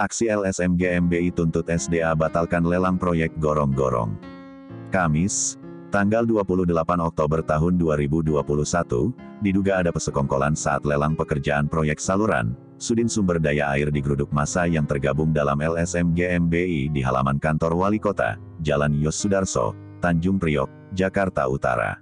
Aksi LSM GMBI tuntut SDA batalkan lelang proyek gorong-gorong. Kamis, tanggal 28 Oktober tahun 2021, diduga ada pesekongkolan saat lelang pekerjaan proyek saluran, Sudin Sumber Daya Air di Geruduk Masa yang tergabung dalam LSM GMBI di halaman kantor Wali Kota, Jalan Yos Sudarso, Tanjung Priok, Jakarta Utara.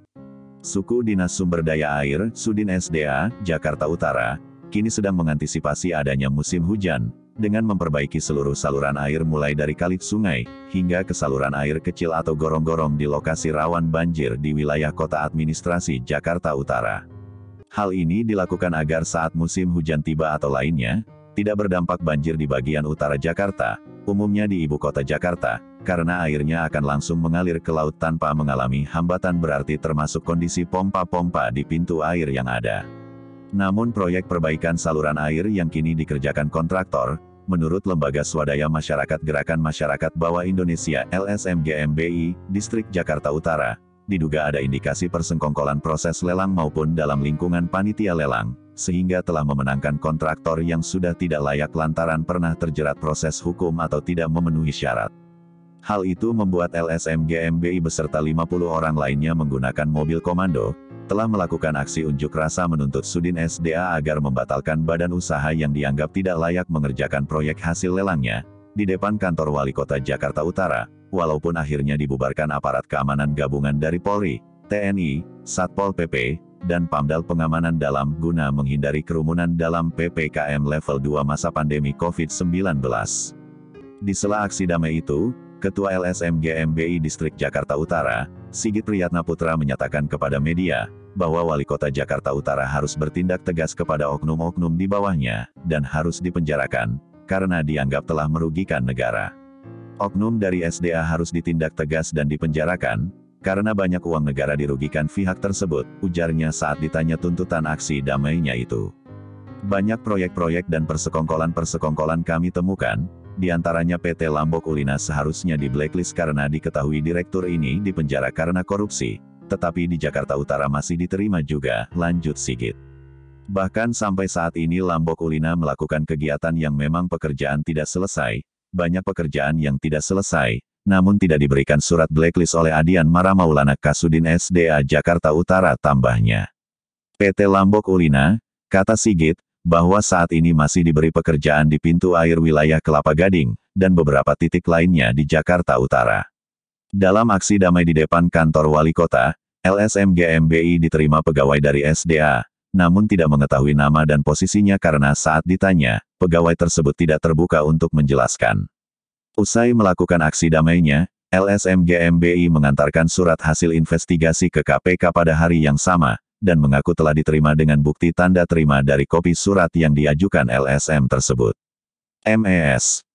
Suku Dinas Sumber Daya Air, Sudin SDA, Jakarta Utara, kini sedang mengantisipasi adanya musim hujan, dengan memperbaiki seluruh saluran air mulai dari kali sungai, hingga ke saluran air kecil atau gorong-gorong di lokasi rawan banjir di wilayah kota administrasi Jakarta Utara. Hal ini dilakukan agar saat musim hujan tiba atau lainnya, tidak berdampak banjir di bagian utara Jakarta, umumnya di ibu kota Jakarta, karena airnya akan langsung mengalir ke laut tanpa mengalami hambatan berarti termasuk kondisi pompa-pompa di pintu air yang ada. Namun proyek perbaikan saluran air yang kini dikerjakan kontraktor, menurut Lembaga Swadaya Masyarakat Gerakan Masyarakat Bawah Indonesia LSM GMBI, Distrik Jakarta Utara, diduga ada indikasi persengkongkolan proses lelang maupun dalam lingkungan panitia lelang, sehingga telah memenangkan kontraktor yang sudah tidak layak lantaran pernah terjerat proses hukum atau tidak memenuhi syarat. Hal itu membuat LSM GMBI beserta 50 orang lainnya menggunakan mobil komando, telah melakukan aksi unjuk rasa menuntut Sudin SDA agar membatalkan badan usaha yang dianggap tidak layak mengerjakan proyek hasil lelangnya, di depan kantor wali kota Jakarta Utara, walaupun akhirnya dibubarkan aparat keamanan gabungan dari Polri, TNI, Satpol PP, dan Pamdal Pengamanan Dalam guna menghindari kerumunan dalam PPKM level 2 masa pandemi COVID-19. Di sela aksi damai itu, Ketua LSM GMBI Distrik Jakarta Utara, Sigit Priyatna Putra menyatakan kepada media, bahwa Wali Kota Jakarta Utara harus bertindak tegas kepada oknum-oknum di bawahnya, dan harus dipenjarakan, karena dianggap telah merugikan negara. Oknum dari SDA harus ditindak tegas dan dipenjarakan, karena banyak uang negara dirugikan pihak tersebut, ujarnya saat ditanya tuntutan aksi damainya itu. Banyak proyek-proyek dan persekongkolan-persekongkolan kami temukan, di antaranya PT Lambok Ulina seharusnya di blacklist karena diketahui direktur ini dipenjara karena korupsi, tetapi di Jakarta Utara masih diterima juga, lanjut Sigit. Bahkan sampai saat ini Lambok Ulina melakukan kegiatan yang memang pekerjaan tidak selesai, banyak pekerjaan yang tidak selesai, namun tidak diberikan surat blacklist oleh Adian Mara Maulana Kasudin SDA Jakarta Utara tambahnya. PT Lambok Ulina, kata Sigit, bahwa saat ini masih diberi pekerjaan di pintu air wilayah Kelapa Gading, dan beberapa titik lainnya di Jakarta Utara. Dalam aksi damai di depan kantor wali kota, LSM GMBI diterima pegawai dari SDA, namun tidak mengetahui nama dan posisinya karena saat ditanya, pegawai tersebut tidak terbuka untuk menjelaskan. Usai melakukan aksi damainya, LSM GMBI mengantarkan surat hasil investigasi ke KPK pada hari yang sama, dan mengaku telah diterima dengan bukti tanda terima dari kopi surat yang diajukan LSM tersebut. MES